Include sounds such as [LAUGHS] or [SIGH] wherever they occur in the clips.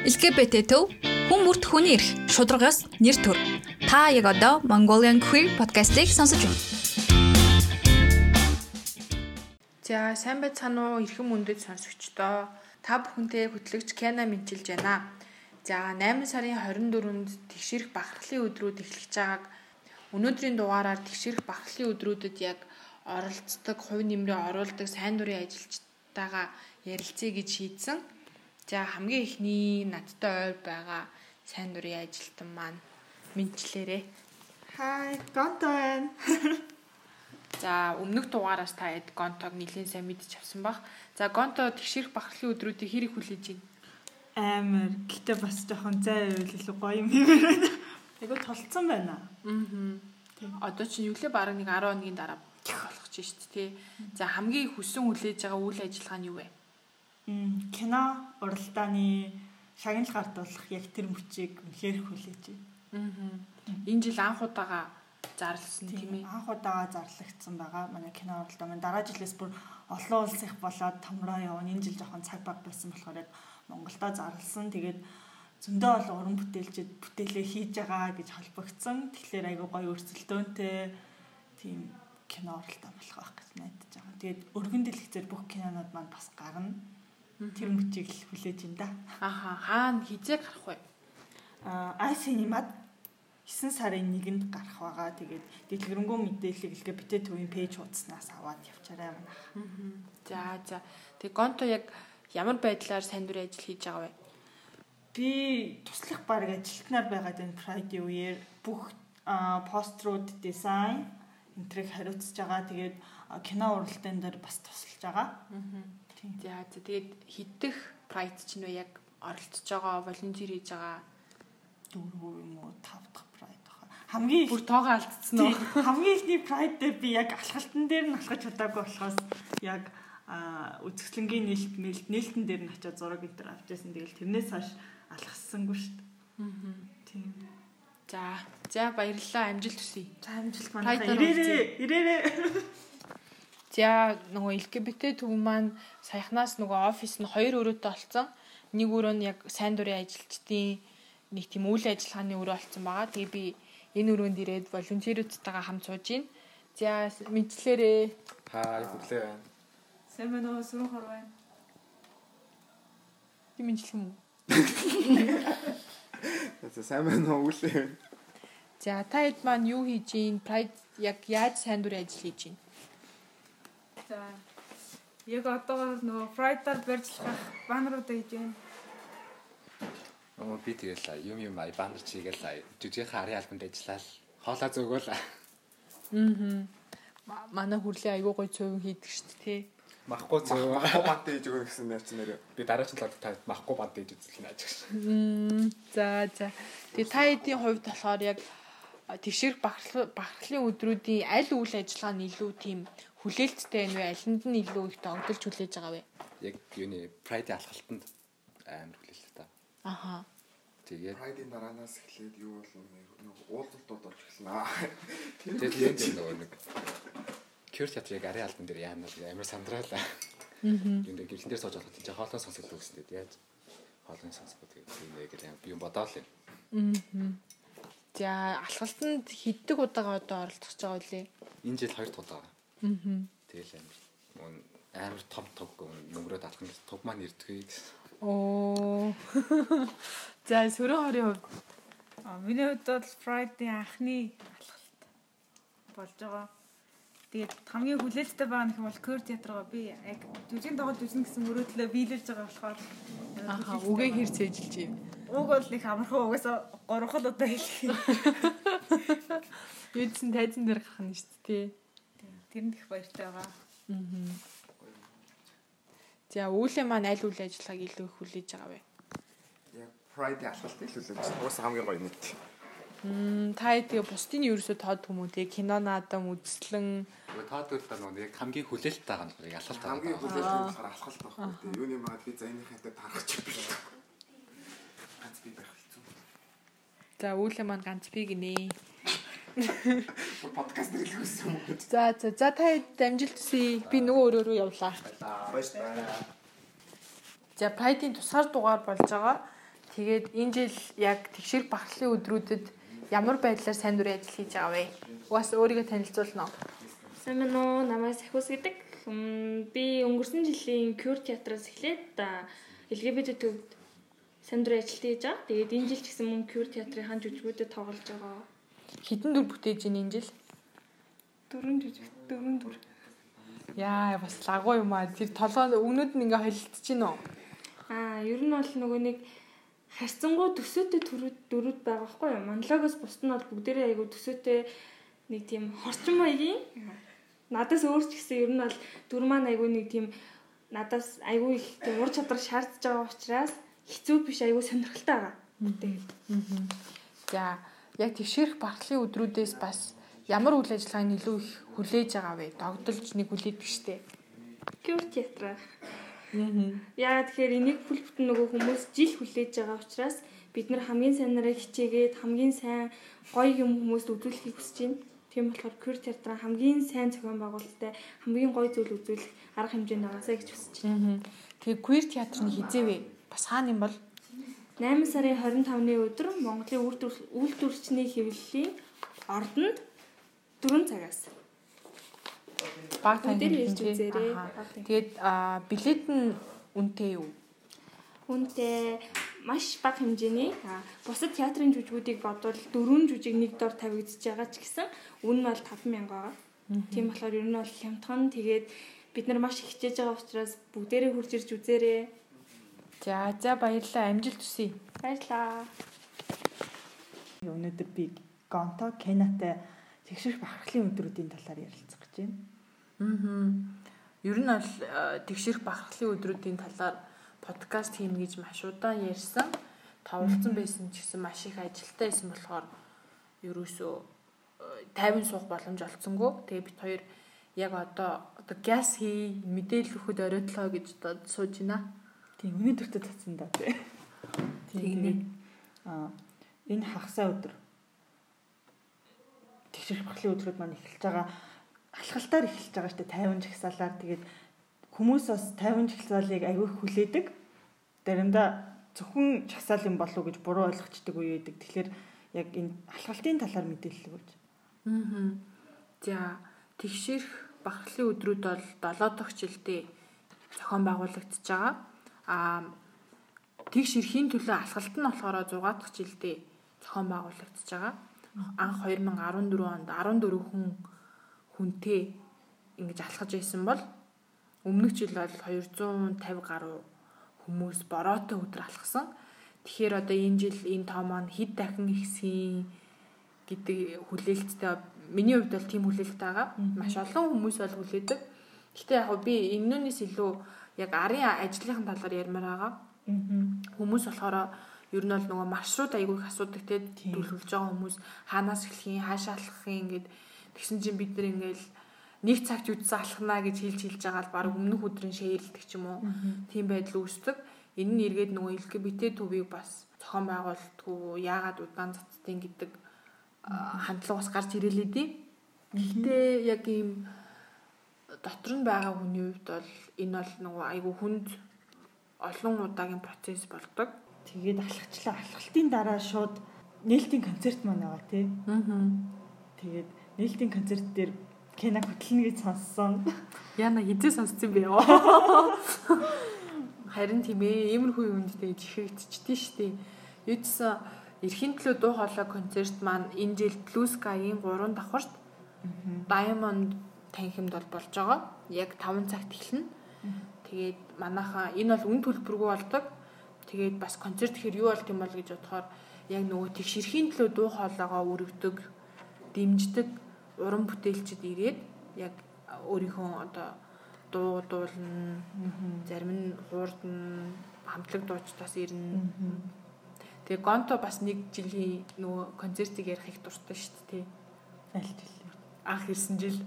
LGBT төв хүн бүрт хүний эрх шударгаас нэр төр. Та яг одоо Mongolian Queer podcast-ийг сонсож байна. За сайн байцгаана уу эрхэм мөндөд сонсогчдоо. Та бүхэнтэй хөтлөгч Кена мэдчилж байна. За 8 сарын 24-нд тэгшэрх бахархлын өдрүүд эхлэж байгааг өнөөдрийн дугаараар тэгшэрх бахархлын өдрүүдэд яг оролцдог, хувь нэмрээ оруулдаг сайн дурын ажилчтайгаа ярилцъя гэж шийдсэн. За хамгийн ихний надтай ойр байгаа сайн дурын ажилтан маань мэдчлээрээ. Хай, Гонто байна. За өмнөх дугаараас та эд Гонтог нэлээд сайн мэдчих авсан баг. За Гонто тэгшэрх бахархлын өдрүүдийг хэрэг хүлээж байна. Амар. Гэтэ бас жоохон зай байвал илүү гоё юм байна. Айгу толцсон байна. Аа. Одоо чинь юу лээ бараг нэг 10 хоногийн дараа болох ч шүү дээ. За хамгийн хүссэн хүлээж байгаа үйл ажиллагаа нь юу вэ? Кино уралдааны шагнал гардуулах яг тэр мөчийг үнэхээр хүлээж байна. Аа. Энэ жил анх удаага зарласан тийм ээ. Анх удаага зарлагдсан байгаа. Манай кино уралдаа маань дараа жилээс бүр олон улс их болоод томроо явна. Энэ жил жоохон цаг баг байсан болохоор яг Монголдо зарласан. Тэгээд зөндөө олон уран бүтээлчд бүтээлээ хийж байгаа гэж холбогдсон. Тэгэхээр айгүй гоё өрсөлдөөнтэй тийм кино уралдаан болох байх гэж найдаж байгаа. Тэгээд өргөн дэлгэцээр бүх кинонууд маань бас гарна. Тэр мөчийг л хүлээж ин да. Аха хаана хизээ гарах вэ? Аа iCinema-д 9 сарын 1-нд гарах байгаа. Тэгээд дэлгэрэнгүй мэдээллийг илгээ битээ төвийн пэйж хуудаснаас аваад явчаарай манайх. За за. Тэг Гонто яг ямар байдлаар сайн дүр ажил хийж байгаа вэ? Би туслах баг ажилтнаар байгаад энэ Pride үеэр бүх пострууд дизайн энтрийг хариуцж байгаа. Тэгээд кино уралдаан дээр бас тусалж байгаа. Тийм. За за тэгээд хиддэх прайд чинь вэ яг оролцож байгаа, волонтер хийж байгаа дөрөв юм уу тав дахь Pride баха. Хамгийн их бүр тоогоо алдсан уу? хамгийн ихний Pride дээр би яг алхалтан дээр нь алхаж удаагүй болохоос яг үзэсгэлэнгийн нээлт мэлт нээлтэн дээр нь очиад зураг энэ төр авчихсан. Тэгэл тэрнээс хойш алхассангүй шүү дээ. Аа. Тийм. За за баярлалаа амжилт хүсье. За амжилт Pride-аар ирээрээ ирээрээ. За нөгөө LGBT төв маань саяхнаас нөгөө офис нь хоёр өрөөтэй олцсон. Нэг өрөө нь яг сайн дурын ажилчдын нэг тийм үйл ажиллагааны өрөө олцсон байгаа. Тэгээ би энэ өрөөнд ирээд волонтеруудтайгаа хамт сууж гин. За мэдчлээрээ Хаа хүлээ байна. Сайн байна уу? Сүрэн хор байна. би мэдчлэх юм уу? За сайн байна уу үлээ. За та хэд маань юу хийж гин? Pride яг яаж сайн дурын ажил хийж гин? За. Яг одоо нөгөө Friday-аар барьжлах баннеруудаа хийж байна. Оо би тэгэл юм юм ай бандар чигээл жүжигхэн харийн албанд ажиллаад хоолоо зүгөөл. Аа. Манай хүрлээ айгуу гой цөөвөн хийдэг шүү дээ, тий. Махгүй зөв. Махгүй бант хийж өгөх гэсэн нэр чинь нэр. Би дараагийн талаар та махгүй бант хийж үзлээ гэж. За за. Тэгээ та хэдийн хувьд болохоор яг тэгшэр бахархлын өдрүүдийн аль үйл ажиллагаа нь илүү тийм хүлээлттэй байна вэ? Алинд нь илүү их тогтолж хүлээж байгаа вэ? Яг юуны Pride алхалтанд амар хүлээлт та. Аха. Тэгээд Прайдын дараанаас эхлээд юу бол нэг уулзалтууд болж эхэлнэ. тэгээд юм тийм нөгөө нэг Кёр театр яг ари албан дээр яамаар амар сандраалаа. Аа. Юм дээр гэрэлэн дээр сууж болох чинь хоолой сонсогддог гэсэн тэгээд яаж хоолой сонсгоо тэгээд юм яг би юм бодоол юм. За алхалтанд хіддэг удаага одоо оролцож байгаа үлээ. Энэ жил хоёр удаа. Аа. Тэгэл мөн амар том туг нөмрөөд алах нь туг маань ирдэггүй. Оо. [LAUGHS] За сөрөн хорийн хувьд миний хувьд бол Friday анхны алхалт болж байгаа. Тэгээд хамгийн хүлээлттэй байгаа нөх бол Көр театргаа би яг жүжигэн тоглож үзнэ гэсэн мөрөөдлөө биелүүлж байгаа болохоор аха үгээ хэр цээжилж юм. уг бол их амархан угаасаа гурван удаа хэлэх. Юудсан [LAUGHS] тайзан дээр гарах нь шүү дээ. Тэрэнд их баяртай байгаа. За үүлээ маань аль үйл ажиллагааг илүү их хүлээж байгаа вэ? Яг Friday алхалт хэлүүлээ. Уус хамгийн гоё нийт. Мм та тэгээ бусдын ерөөсөө тоод хүмүү тэгээ кино наадам үзлэн Нөгөө таад үл та нөгөө яг хамгийн хүлээлт байгаа нь яг ялгалт Хамгийн байгаа. хүлээлт болохоор алхалт байхгүй. Тэгээ юуны маад би за энэ хатад тарах ч биш. Ганц би байх хэцүү. за үүлээ маань ганц би гинэ. Подкаст дээр л үсэн юм уу? За за за та амжилт хүсье. Би нөгөө өрөө рүү явлаа. Баярлалаа. За Pride-ийн тусгаар дугаар болж байгаа. Тэгээд энэ жил яг тэгшэрх багшлын өдрүүдэд ямар байдлаар сайн дурын ажил хийж байгаа вэ? Угаас өөрийгөө танилцуулна уу? Сайн байна уу? Намайг Сахиус гэдэг. Би өнгөрсөн жилийн Cure театраас эхлээд LGBT төвд сайн дурын ажилт хийж байгаа. Тэгээд энэ жил ч гэсэн мөн Cure театрын жүжигүүдэд тоглож байгаа. Хитэн дүр бүтээж ийн энэ жил? Дөрөв жүжиг, дөрөв дүр. Яа, бас лагуу юм аа. Тэр толгой өгнөд нь ингээ холилдож гин үү? Аа, ер нь бол нөгөө нэг харьцангуй төсөөтэй төрүүд дөрүүд байгаа байхгүй юу? Монологоос бусд нь бол бүгдээрээ айгу төсөөтэй нэг тийм хорчин маягийн надаас өөр ч гэсэн ер нь бол дүр маань айгу нэг тийм надаас айгу их тийм ур чадвар шаардж байгаа учраас хэцүү биш айгу сонирхолтой байгаа. Бүтээл. За, яг тэгшэрх багтлын өдрүүдээс бас ямар үйл ажиллагааг илүү их хүлээж байгаа вэ? Догдолж нэг хүлээдэг штеп. Кюр театр. Яа тэгэхээр энийг бүл бүтэн нөгөө хүмүүс жил хүлээж байгаа учраас бид нар хамгийн сайнараа хичээгээд хамгийн сайн гоё юм хүмүүст үзүүлэхийг хүсэж байна. Тийм болохоор Кюр театр хамгийн сайн зохион байгуулалттай хамгийн гоё зүйл үзүүлэх арга хэмжээнд байгаасаа гэж хүсэж байна. Тэгээ Queer театр нь хизээвэ? Бас хаана юм бол? 8 сарын 25-ны өдөр Монголын үйлдвэрчний хэвлэлийн ордонд 4 цагаас баг тань ирж үзээрэй. Тэгээд билет нь үнэтэй юу? Үнэтэй маш бага хэмжээний бусад театрын жүжигүүдийг бодвол дөрвөн жүжиг нэг дор тавигдчихж байгаа ч гэсэн үн нь бол 5000 байгаа. Тийм болохоор ер нь бол хямдхан тэгээд бид нар маш хичээж байгаа учраас бүгдээрээ хурж ирж үзээрэй. За за баярлалаа амжилт хүсье. Баярлалаа. Өнөөдөр би Гонто Кенатай тэгшэрх бахархлын өдрүүдийн талаар ярилцах гэж байна. Аа. Ер нь бол тэгшэрх бахархлын өдрүүдийн талаар подкаст хийнэ гэж маш удаан ярьсан. Товлцсон байсан ч гэсэн маш их ажилтаа байсан болохоор ерөөсөө тайван суух боломж олцсонгүй. Тэгээ бид хоёр яг одоо одоо газ хий мэдээлэл өгөхөд оройлоо гэж одоо сууж байна. Тийм өнөөдөртөө татсан да тий. Тийм. Аа энэ хагасаа өдөр тэгшэрх бахлын өдрүүд маань эхэлж байгаа алхалтаар эхэлж байгаа шүү дээ 50 жагсаалаар тэгээд хүмүүс бас 50 жагсаалыг аягүй хүлээдэг. Заримдаа зөвхөн жагсаал юм болов уу гэж буруу ойлгочдөг үе байдаг. Тэгэхээр яг энэ алхалтын талаар мэдээлэл өгөөч. Аа. За тэгшэрх бахлын өдрүүд бол 7 дахь жилдээ зохион байгуулагдаж байгаа. Аа тэгш эрхийн төлөө алхалт нь болохоор 6 дахь жилдээ зохион байгуулагдаж байгаа. Анх 2014 онд 14 хүн хүнтэй ингэж алхаж байсан бол өмнөх жил бол 250 гаруй хүмүүс бороотой өдөр алхсан. Тэгэхээр одоо энэ жил энэ тоо маань хэд дахин ихсэн гэдэг хүлээлттэй миний хувьд бол тийм хүлээлттэй байгаа. Маш олон хүмүүс бол хүлээдэг. Гэтэ яг би энэнээс илүү яг арын ажлынхан талаар ярмаар байгаа. Хүмүүс болохоор ер нь бол нөгөө маршрут айгүй их асуудаг те төлөвлөж байгаа хүмүүс хаанаас эхлэх юм хаашаа алхах юм гээд тэгсэн чинь бид нар ингээл нэг цагт үдсэн алхнаа гэж хэлж хэлж байгаа л баг өмнөх өдрийн шеэрлдэг ч юм уу тийм байдал үүсдэг энэ нь эргээд нөгөө LGBT төвийг бас зохион байгуулдаггүй яагаад удаан цацдیں гэдэг хандлага бас гарч ирэлээ дээ гэхдээ яг ийм дотор нь байгаа хүний хувьд бол энэ бол нөгөө айгүй хүнд олон удаагийн процесс болдог. Тэгээд алхачлаа. Алхалтын дараа шууд нээлтийн концерт маань байгаа тий. Аа. Тэгээд нээлтийн концерт дээр Кена хөтлөнө гэж сонссон. Яна хизээ сонссон бэ? [LAUGHS] Харин тийм ээ, иймэрхүү юмд тэгж ихэвчдэж штий. Юудсан эрхийн төлөө дуу хоолой концерт маань энэ жил Blue Sky-ийн 3 давхарт Diamond танхимд бол болж байгаа. Яг 5 цагт эхэлнэ. Тэгээд манайхаа энэ бол үн төлбөргүй болдог. Тэгээд бас концерт хэр юу болт юм бол гэж бодохоор яг нөгөө тэг ширхийн төлөө дуу хоолойгоо өргөдөг, дэмждэг уран бүтээлчд ирээд яг өөрийнхөө одоо дуу дуулна, зарим нь хуурдна, хамтлаг дуучдаас ирнэ. Тэгээ Гонто бас нэг жилийн нөгөө концертыг ярих их дуртай шүү дээ. Аль жил? Анх ирсэн жил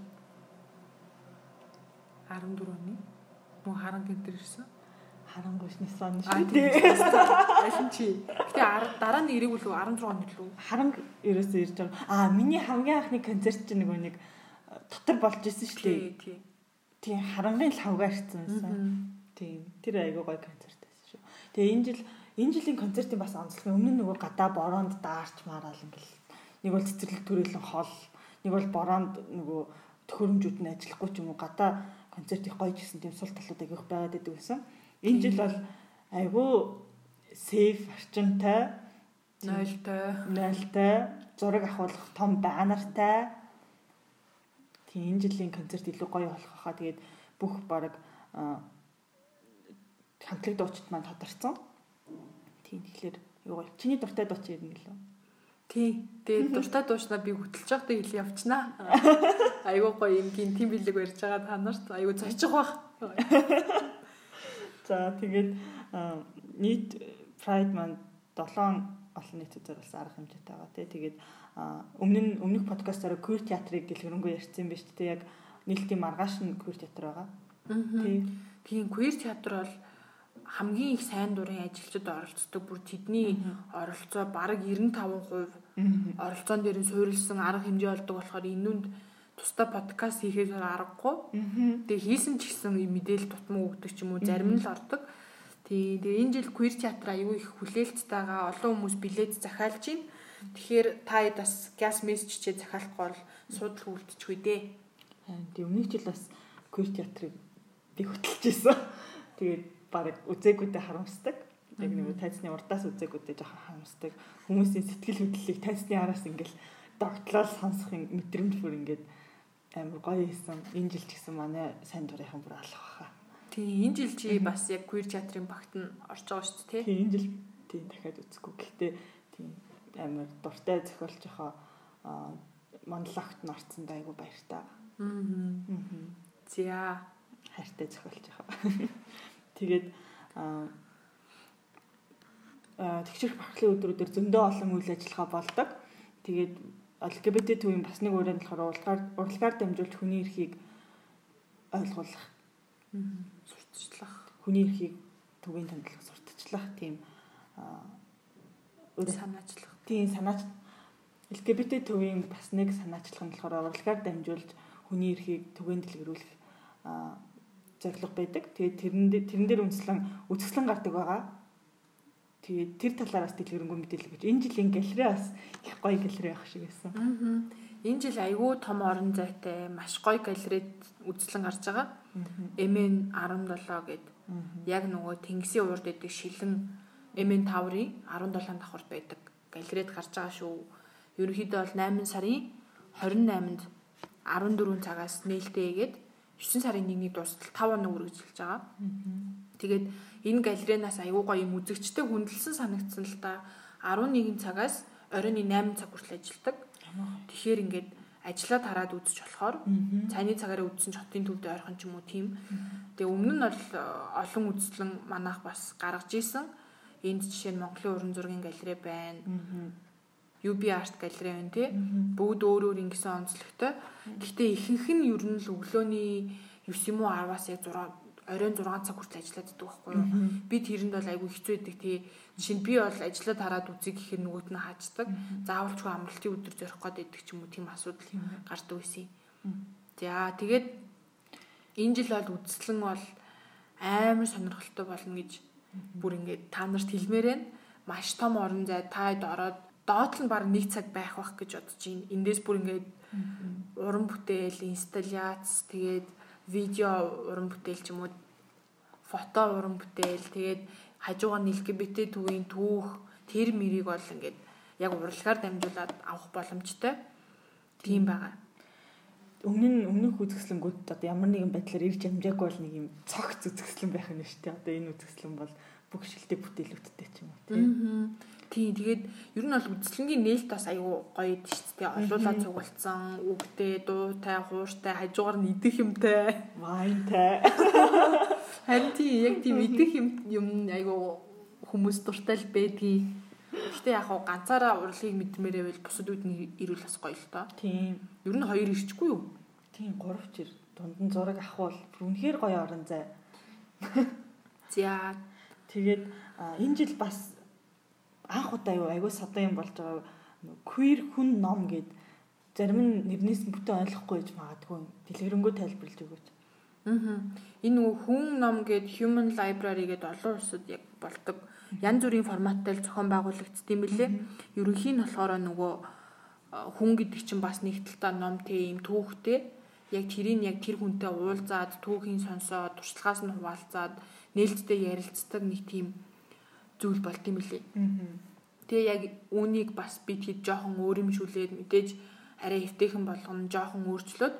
14 оны. Мөн харан гэнтэр ирсэн. Харангуйсны сон шүү дээ. Алин чи. Гэтэ дараа нь ирээгүй лүү 16 оны лүү. Харанг ерөөсөө ирж байгаа. Аа миний хамгийн анхны концерт чинь нөгөө нэг дотор болж исэн шүү дээ. Тий. Тийм харангийн лавга ирсэн байсан. Тийм. Тэр айгүй гоё концерт байсан шүү. Тэгээ энэ жил энэ жилийн концертын бас онцлог өмнө нь нөгөө гадаа бороонд даарч мараал ингээл нэг бол цэцэрлэг төрөлн хол нэг бол бороонд нөгөө төхөөрөмжүүд нь ажиллахгүй ч юм уу гадаа концерт их гоё гэсэн тийм сул талууд агиох байгаад байдаг гэсэн. Энэ жил бол айгүй сейф орчинтай нойлтой нойлтой зураг авахулах том банертай тийм энэ жилийн концерт илүү гоё болох хаа тэгээд бүх баг хамтлаг дуучид маань тодорцсон. Тийм тэгэхээр юу гоё. Чиний дуртай дууч юм гэлөө. Тий. Тэгээд дуртай дуушнаа би хөтлж байхдаа хэл явчнаа. [LAUGHS] Айгуу гоё юм гин тийм билег барьж байгаа та нарт айгуу зочих бах. [LAUGHS] За тэгээд нийт Pride маань 7 олон нийтэд зориулсан арга хэмжээтэй байгаа тий. Тэгээд өмнө нь өмнөх подкастаараа queer театрыг гэлхөрөнгөө ярьсан биз дээ. Яг нийлтийн маргааш нь queer театр байгаа. Тий. Тийм queer театр бол хамгийн их сайн дурын ажилчид оролцдог бүр тэдний оролцоо бараг 95% оролцоон дээр нь суурилсан арга хэмжээ болдог болохоор энүүнд тусдаа подкаст хийхээс аргагүй. Тэгээ хийсэн ч гэсэн мэдээлэл тутмаг өгдөг ч юм уу зарим нь л ордог. Тий, тэгээ энэ жил queer театр аюу их хүлээлттайгаа олон хүмүүс билет захиалж байна. Тэгэхээр та бас gas message чээ захиалахгүй бол суудлах үлдчихгүй дээ. Тэгээ өмнөх жил бас queer театрыг би хөтлөж исэн. Тэгээд баг үзээгүүдэд харамсдаг. Яг нэг тайцны урдаас үзээгүүдэд жоохон харамсдаг. Хүмүүсийн сэтгэл хөдлөлийг тайцны араас ингээл догтлол сонсохын мэдрэмж бүр ингээд амар гоё хийсэн. Энэ жил ч гэсэн манай сайн дурынхан бүр алах баха. Тий, энэ жил чи бас яг queer театрын багт нь орж байгаа шүү дээ, тий. Энэ жил тий дахиад үзэхгүй. Гэхдээ тий амар дуртай зохиолч яхаа манлагт нь орцсон дайгу баяртай. Аа. За хайртай зохиолч яхаа. [LAUGHS] Тэгээд аа тэгшэрх бахлын өдрүүдээр зөндөө олон үйл ажиллагаа болдог. Тэгээд LGBT төвийн бас нэг үрэнд болохоор уралгаар уралгаар дамжуулж хүний эрхийг ойлгуулах, сурталчлах, хүний эрхийг төвийн томдлох, сурталчлах тийм санаачлах. Тийм санаач LGBT төвийн бас нэг санаачлах нь болохоор уралгаар дамжуулж хүний эрхийг төвийн дэлгэрүүлэх зорилго байдаг. Тэгээд тэрэн дээр тэрэн дээр үндэслэн үзэсгэлэн гардаг байгаа. Тэгээд тэр талаараас дэлгэрэнгүй мэдээлэл гэж. Энэ жилийн галерей бас их гоё галерей байх шиг байсан. Аа. Энэ жил айгүй том орон зайтай маш гоё галерейд үзэсгэлэн гарч байгаа. MN 17 гэд яг нөгөө тэнгисийн урд идэг шилэн MN таврын 17 давхарт байдаг галерейд гарч байгаа шүү. Ерөнхийдөө бол 8 сарын 28-нд 14 цагаас нээлттэйгээд 9 сарын 1-ний дуустал 5 хоног үргэлжилж байгаа. Тэгээд энэ галерейнаас аягүй гоё юм үзэгчтэй хүндэлсэн санагдсан л да 11 цагаас оройн 8 цаг хүртэл ажилладаг. Тэгэхээр ингээд ажиллаа тараад үзэж болохоор цайны цагаараа үзсэн ч хотын төвд ойрхон ч юм уу тийм. Тэгээ өмнө нь бол э, олон үзлэн манайх бас гаргаж исэн. Энд жишээ нь Монголын уран зургийн галерей байна. UB Art галерей байна тий. Бүгд өөр өөр ингэсэн онцлогтой. Гэхдээ ихэнх нь ер нь л өглөөний 9 юм уу 10-аас яг 6 оройн 6 цаг хүртэл ажиллаад байдаг байхгүй юу. Би тэрэнд бол айгүй хэцүү байдаг тий. Жишээ нь би бол ажиллаад хараад үзье гэхээр нөгөөт нь хааждаг. Заавалчгүй амралтын өдөр зорих гээд байдаг ч юм уу тийм асуудал гардаг байсан. За тэгээд энэ жил бол үзэсгэлэн бол амар сонирхолтой болно гэж бүр ингээд та нарт хэлмээр байна. Маш том орон зай таад ороод доод нь баг нэг цаг байх бах гэж бодож байна. Эндээс бүр ингээд уран бүтээл, инсталляц, тэгээд видео уран бүтээл ч юм уу фото уран бүтээл, тэгээд хажуугаар LGBT төвийн түүх тэр мэрийг бол ингээд яг урлагаар дамжуулаад авах боломжтой. Тийм байгаа. Өмнө нь өмнөх үзэсгэлэнгүүд одоо ямар нэгэн байдлаар ирж амжаагүй бол нэг юм цогц үзэсгэлэн байх нь шүү дээ. Одоо энэ үзэсгэлэн бол бүх шилдэг бүтээлүүдтэй ч юм уу тийм. Тийм тэгээд ер нь бол үзлэнгийн нээлт бас аюу гоё идэв шүү дээ. Олуулаад цугулцсан, үгтэй, дуутай, хууртай, хажуугаар нь идэх юмтай, вайнтай. [LAUGHS] Харин тийм яг тийм идэх юм юм аюу хүмүүс дуртай л байдгийг. Гэтэ яг хаа ганцаараа урлагийг мэдмээрээ байл бусад үед нь ирүүл бас гоё л доо. Тийм. Ер нь хоёр ирчихгүй юу? Тийм, гуравч ир. Дунд нь зураг авахвал үнэхээр гоё орон зай. За тэгээд энэ жил бас анх удаа юу айгүй садан юм болж байгаа queer хүн ном гэд зарим нь нэрнээс бүтэн ойлгохгүй гэж магадгүй дэлгэрэнгүй тайлбарлаж өгөөч. Аа. Энэ нөгөө хүн ном гээд human library гээд олон улсад яг болдог. Янз бүрийн форматтай л зохион байгуулагдсан юм билээ. Ерөнхийн нь болохоор нөгөө хүн гэдэг чинь бас нэг талдаа ном тийм түүхтэй. Яг тэрийг яг тэр хүнтэй уулзаад түүхийн сонсоод туршлагаас нь хуваалцаад нээлттэй ярилцдаг нэг тийм зүйл болт юм билээ. Тэгээ яг үүнийг бас би тэгэд жоохон өөрөмшүүлээд мэдээж арай эвтэйхэн болгоно жоохон өөрчлөөд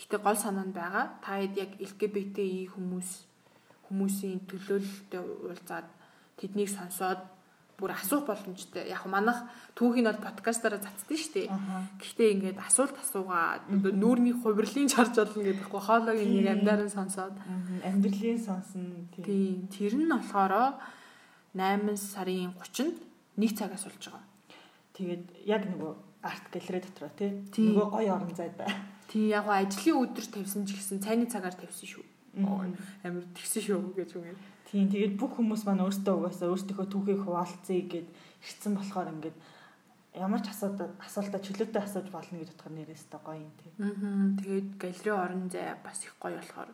гэтээ гол санаа нь байгаа. Та хэд яг LGBTI хүмүүс хүмүүсийн төлөөлөлтөд уулзаад тэднийг сонсоод бүр асуух боломжтой. Яг манах түүхийг бол подкастаараа цацдсан шүү дээ. Гэхдээ ингээд асуулт асуугаа нүүрний хувирлын чарж болно гэдэг хөө хоолойг нэг амьдаран сонсоод. Амьдралын сонсон. Тийм. Тэр нь болохоор 8 сарын 30-нд нэг цагаас болж байгаа. Тэгээд яг нөгөө арт галерей дотор тий нөгөө гоё орон зайд бай. Тий яг ажлын өдөр тавьсан ч гэсэн цайны цагаар тавьсан шүү. Амар тэгсэн шүү гэж үгээр. Тийм тэгээд бүх хүмүүс маань өөртөө угаасаа өөртөөхөө түүхийг хуваалцъя гэд ирсэн болохоор ингээд ямар ч асуудал асуултаа чөлөөтэй асууж болно гэж бодохоор нэрээс та гоё юм тий. Аа тэгээд галерей орон зай бас их гоё болохоор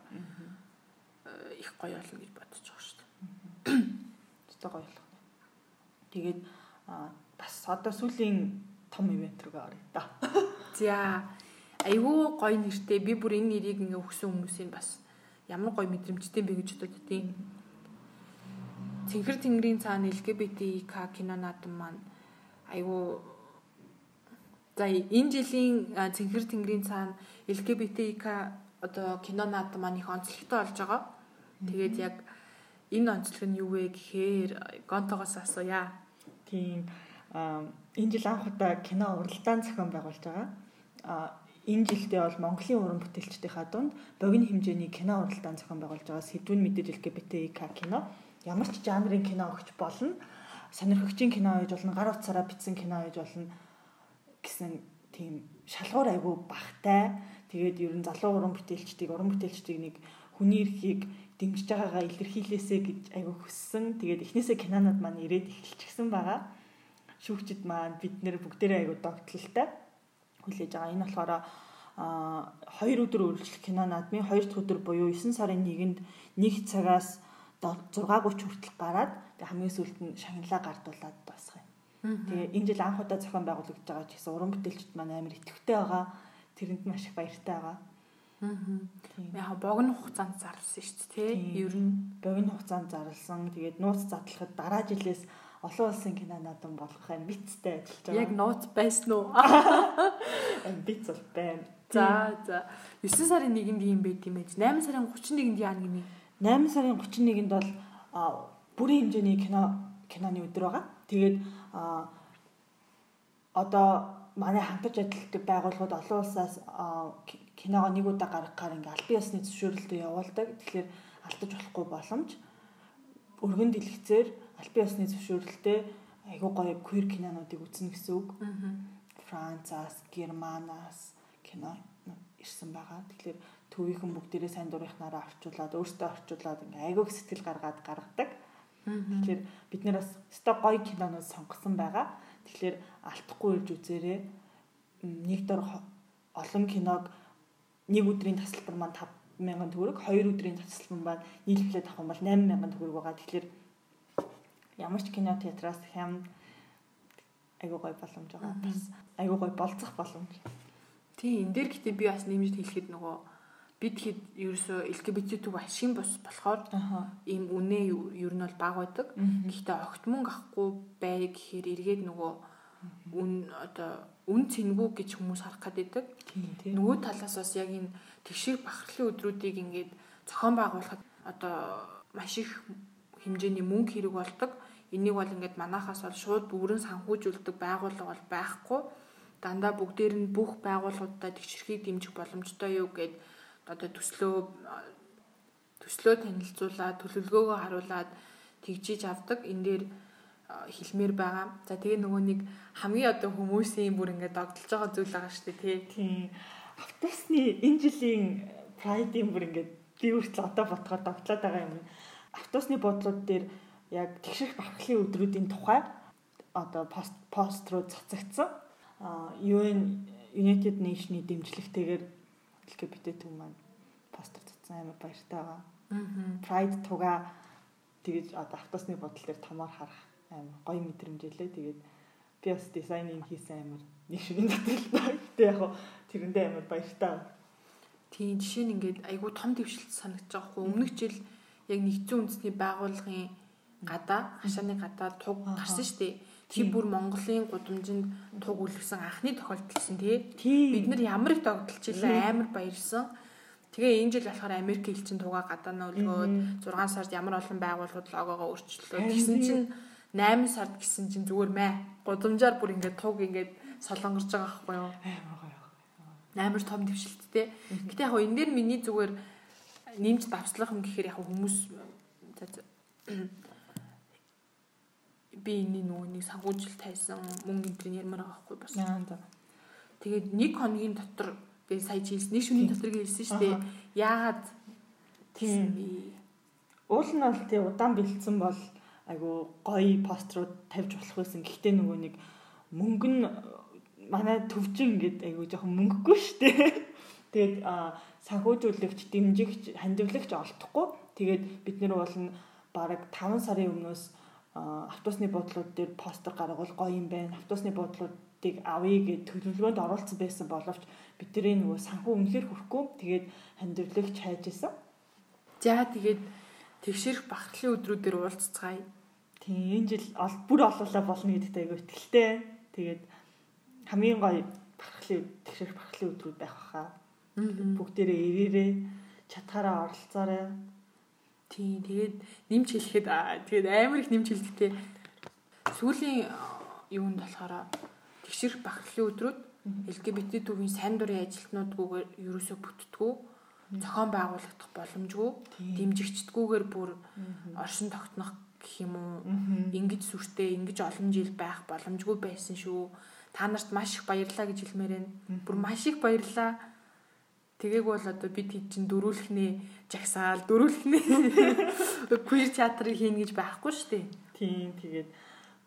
их гоё болно гэж бодож байгаа шүү дээ. [CLEARS THROAT] Гоё болох. Тэгээд бас одоо сүүлийн том ивент рүүгээ орё та. [LAUGHS] За айгүй гоё нэртэй би бүр энэ нэрийг ингээ өгсөн хүмүүсийн бас ямар гоё мэдрэмжтэй бэ гэж бодод тийм Цэнхэр тэнгэрийн цаана LGBTQ кино наадам маань айгүй за энэ жилийн Цэнхэр тэнгэрийн цаана LGBTQ одоо кино наадам маань их онцлогтой болж байгаа. Тэгээд яг энэ онцлог нь юу вэ гэхээр гонтогоос асууя. Тийм энэ жил анх удаа кино уралдаан зохион байгуулж байгаа. А энэ жилдээ бол Монголын уран бүтээлчдийнхаа дунд богино хэмжээний кино уралдаан зохион байгуулж байгаа. Сэдвүүн мэдээж LGBTQ кино ямар ч жанрын кино өгч болно. Сонирхогчийн кино гэж болно, гар утсаараа бичсэн кино гэж болно гэсэн тийм шалгуур айгүй багтай. Тэгээд ер нь залуу уран бүтээлчдийг, уран бүтээлчдийг нэг хүний эрхийг дэмжиж байгаагаа илэрхийлээсэ гэж айгүй хүссэн. Тэгээд эхнээсээ кинонод маань ирээд эхэлчихсэн байгаа. Шүүгчд маань бид нэр бүгдээрээ айгүй догтлолтой хүлээж байгаа. Энэ болохоор а 2 өдөр үргэлжлэх кино наадмын 2 дахь өдөр буюу 9 сарын 1-нд 1 цагаас 6:30 хүртэл гараад хамгийн сүүлд нь шагналаа гардуулаад дуусгая. Тэгээ энэ жил анх удаа зохион байгуулагдж байгаа ч гэсэн уран бүтээлчд маань амар итгэвтэй байгаа. Тэрэнд маш их баяртай байгаа. Аа. Яг богино хугацаанд зарласан шүү дээ, тий? Ер нь богино хугацаанд зарласан. Тэгээд нууц задлахад дараа жилээс олон улсын кино наадам болох амбицтай ажиллаж байгаа. Яг нууц байсан уу? Амбиц бол байна. За за 9 сарын 1-нд юм байт юм ээж. 8 сарын 31-нд яа гинэ? 8 сарын 31-нд бол бүрийн хэмжээний кино киноны өдөр байгаа. Тэгээд одоо манай хамтарч ажилладаг байгууллагууд олон улсаас киногоо нэг удаа гаргахаар ингээ албан ёсны зөвшөөрлөлтөд явуулдаг. Тэгэхээр алдаж болохгүй боломж өргөн дэлгэцээр албан ёсны зөвшөөрлөлтөд айгүй гоё queer кинонуудыг үзнэ гэсэн үг. Францаас, Германаас кино ирсэн байгаа. Тэгэхээр төвийнхэн бүгдээрээ сайн дурынхнаараа орчуулад өөртөө орчуулад ингээ айгүй сэтгэл гаргаад гаргадаг. Тэгэхээр бид нэр бас өстой гоё кинонууд сонгосон байгаа. Тэгэхээр алдахгүй ирж үзээрэй. Нэг дор олон киног нэг өдрийн тасалбар маань 5000 төгрөг, хоёр өдрийн тасалбар маань нийлүүлээд авах юм бол 8000 төгрөг байгаа. Тэгэхээр ямар ч кино театраас хям айгуу гой боломж байгаа. Бас айгуу гой болцох боломж. Тийм энэ дээр гэхдээ би бас нэмж хэлэхэд нөгөө бид хэд ерөөсөө LGBT төв ашиг бос болохоор ийм үнэ ер нь бол баг байдаг. Гэхдээ огт мөнгө авахгүй бай гэхээр эргээд нөгөө үн одоо үн цэнгүү гэж хүмүүс харах гэдэг. Нөгөө талаас бас яг энэ тэгшэр бахархлын өдрүүдийг ингээд зохион байгуулахад одоо маш их хэмжээний мөнгө хэрэг болдог. Энийг бол ингээд манахаас бол шууд бүрэн санхүүжүүлдэг байгууллага бол байхгүй. Дандаа бүгдээр нь бүх байгууллагуудад тэгшэрхийг дэмжих боломжтой юу гэд одоо төслөө төслөө танилцуулаад төлөвлөгөөгөө харуулад тэгжиж авдаг. Энэ дээр хэлмээр байгаа. За тэгээ нөгөө нэг хамгийн одоо хүмүүсийн бүр ингээд догдолж байгаа зүйл байгаа шүү дээ тий. Автобусны энэ жилийн прайдын бүр ингээд би үртэл одоо ботхоор догтлоод байгаа юм. Автобусны бодлууд дээр яг тэгшэрх бахархлын өдрүүдийн тухай одоо пост пост руу цацагдсан. UN United Nation-ы дэмжлэгтэйгээр LGBT төв маань постэр цацсан. амар баяртай байгаа. Pride туга тэгэж одоо автосны бодол дээр томоор харах амар гоё мэдрэмж илээ. Тэгээд би бас дизайныг хийсэн амар нэг шүрийн дотор л тэ яг тэрэндээ амар баяртай. Тийм жишээ нь ингээд айгүй том дэвшилт санагдаж байгаа хгүй өмнөх жил яг нэгдсэн үндэсний байгууллагын гадаа хашааны гадаа туг гарсан шүү дээ. Тэр бүр Монголын гудамжинд туг үлгсэн анхны тохиолдол гэсэн тий. Бид нар ямар их тогтолж илээ амар баярсан. Тэгээ энэ жил болохоор Америк элчин тугаа гадаа нь өлгөөд 6 сард ямар олон байгууллагууд логогоо өөрчлөлөө. Тэгсэн чинь 8 сард гэсэн чинь зүгээр мэ. Гудамжаар бүр ингээд туг ингээд солонгорж байгаа байхгүй юу? Амар гоё. Амар том дэвшилттэй. Гэтэ яг энэ дээр миний зүгээр нэмж давслах юм гэхээр яг хүмүүс [CLEARS THROAT] би энэ нэг санхүүжил тайсан мөнгө энэ ярмаар байгаа байхгүй бас. Тэгээд нэг хоногийн дотор тэгээ сая жилс нэг шөнийн дотор гэлсэн шүү дээ. Яагаад тийм уул нь бол тий удаан бэлдсэн бол айгу гоё пострууд тавьж болох байсан. Гэхдээ нөгөө нэг мөнгө нь манай төвчин ингээд айгу жоохон мөнгөгүй шүү дээ. [LAUGHS] Тэгээд санхүүжүүлэгч, дэмжигч, хандивлагч олдохгүй. Тэгээд бид нэр бол нь бараг 5 сарын өмнөөс автобусны буудлууд дээр постэр гаргавал гоё юм байна. Автобусны буудлуудыг авъя гэж төлөвлөгөөнд оруулсан байсан боловч бидний нөгөө санхүү үнэхээр хүрхгүй. Тэгээд хандивлагч хайж исэн. За тэгээд тэгшэрх багтлын өдрүүдээр уулзцгаая. Тийм энэ жил бүр олоолаа болно гэдэгт айгүй итгэлтэй. Тэгээд хамгийн гоё багтлын тэгшэрх багтлын өдрүүд байх баха. Бүгдээрээ ирээрээ чатгаараа оролцоорой. Тийм тэгээд нэмж хэлэхэд тэгээд амар их нэмж хэлэхдээ сүүлийн юунд болохоор тэгшэрх багтлын өдрүүд LGBT төвийн сайн дурын ажилтнуудгүйгээр ерөөсөө бүтдгүү зохион байгуулагдах боломжгүй дэмжигчдгүйгээр бүр оршин тогтнох гэх юм уу? Ингэж сүртэй ингэж олон жил байх боломжгүй байсан шүү. Та нарт маш их баярлалаа гэж хэлмээр байна. Бүр маш их баярлалаа Тэгээг бол одоо бид хэд чин дөрүүлхний жагсаал дөрүүлхний [LAUGHS] queer театрыг хийнэ гэж байхгүй шүү дээ. Тийм тэгээд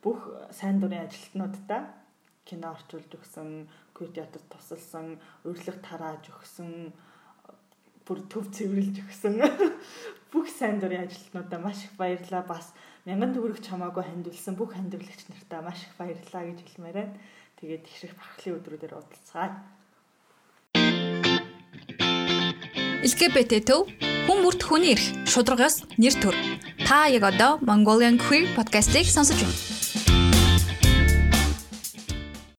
бүх сайн дурын ажилтнуудаа кино орчуулж өгсөн, queer театрт тусалсан, урилга тарааж өгсөн, бүр төв цэвэрлж өгсөн [LAUGHS] бүх сайн дурын ажилтнуудаа маш их баярлалаа. Бас мянган төгрөг чамаагүй хандвалсан бүх хандвалагч нартаа маш их баярлалаа гэж хэлмээр байна. Тэгээд их бархлын өдрүүдээр уудалцгаая. LGBT төв хүн бүрт хүний эрх шударгаас нэр төр. Та яг одоо Mongolian Queer podcast-ийг сонсож байна.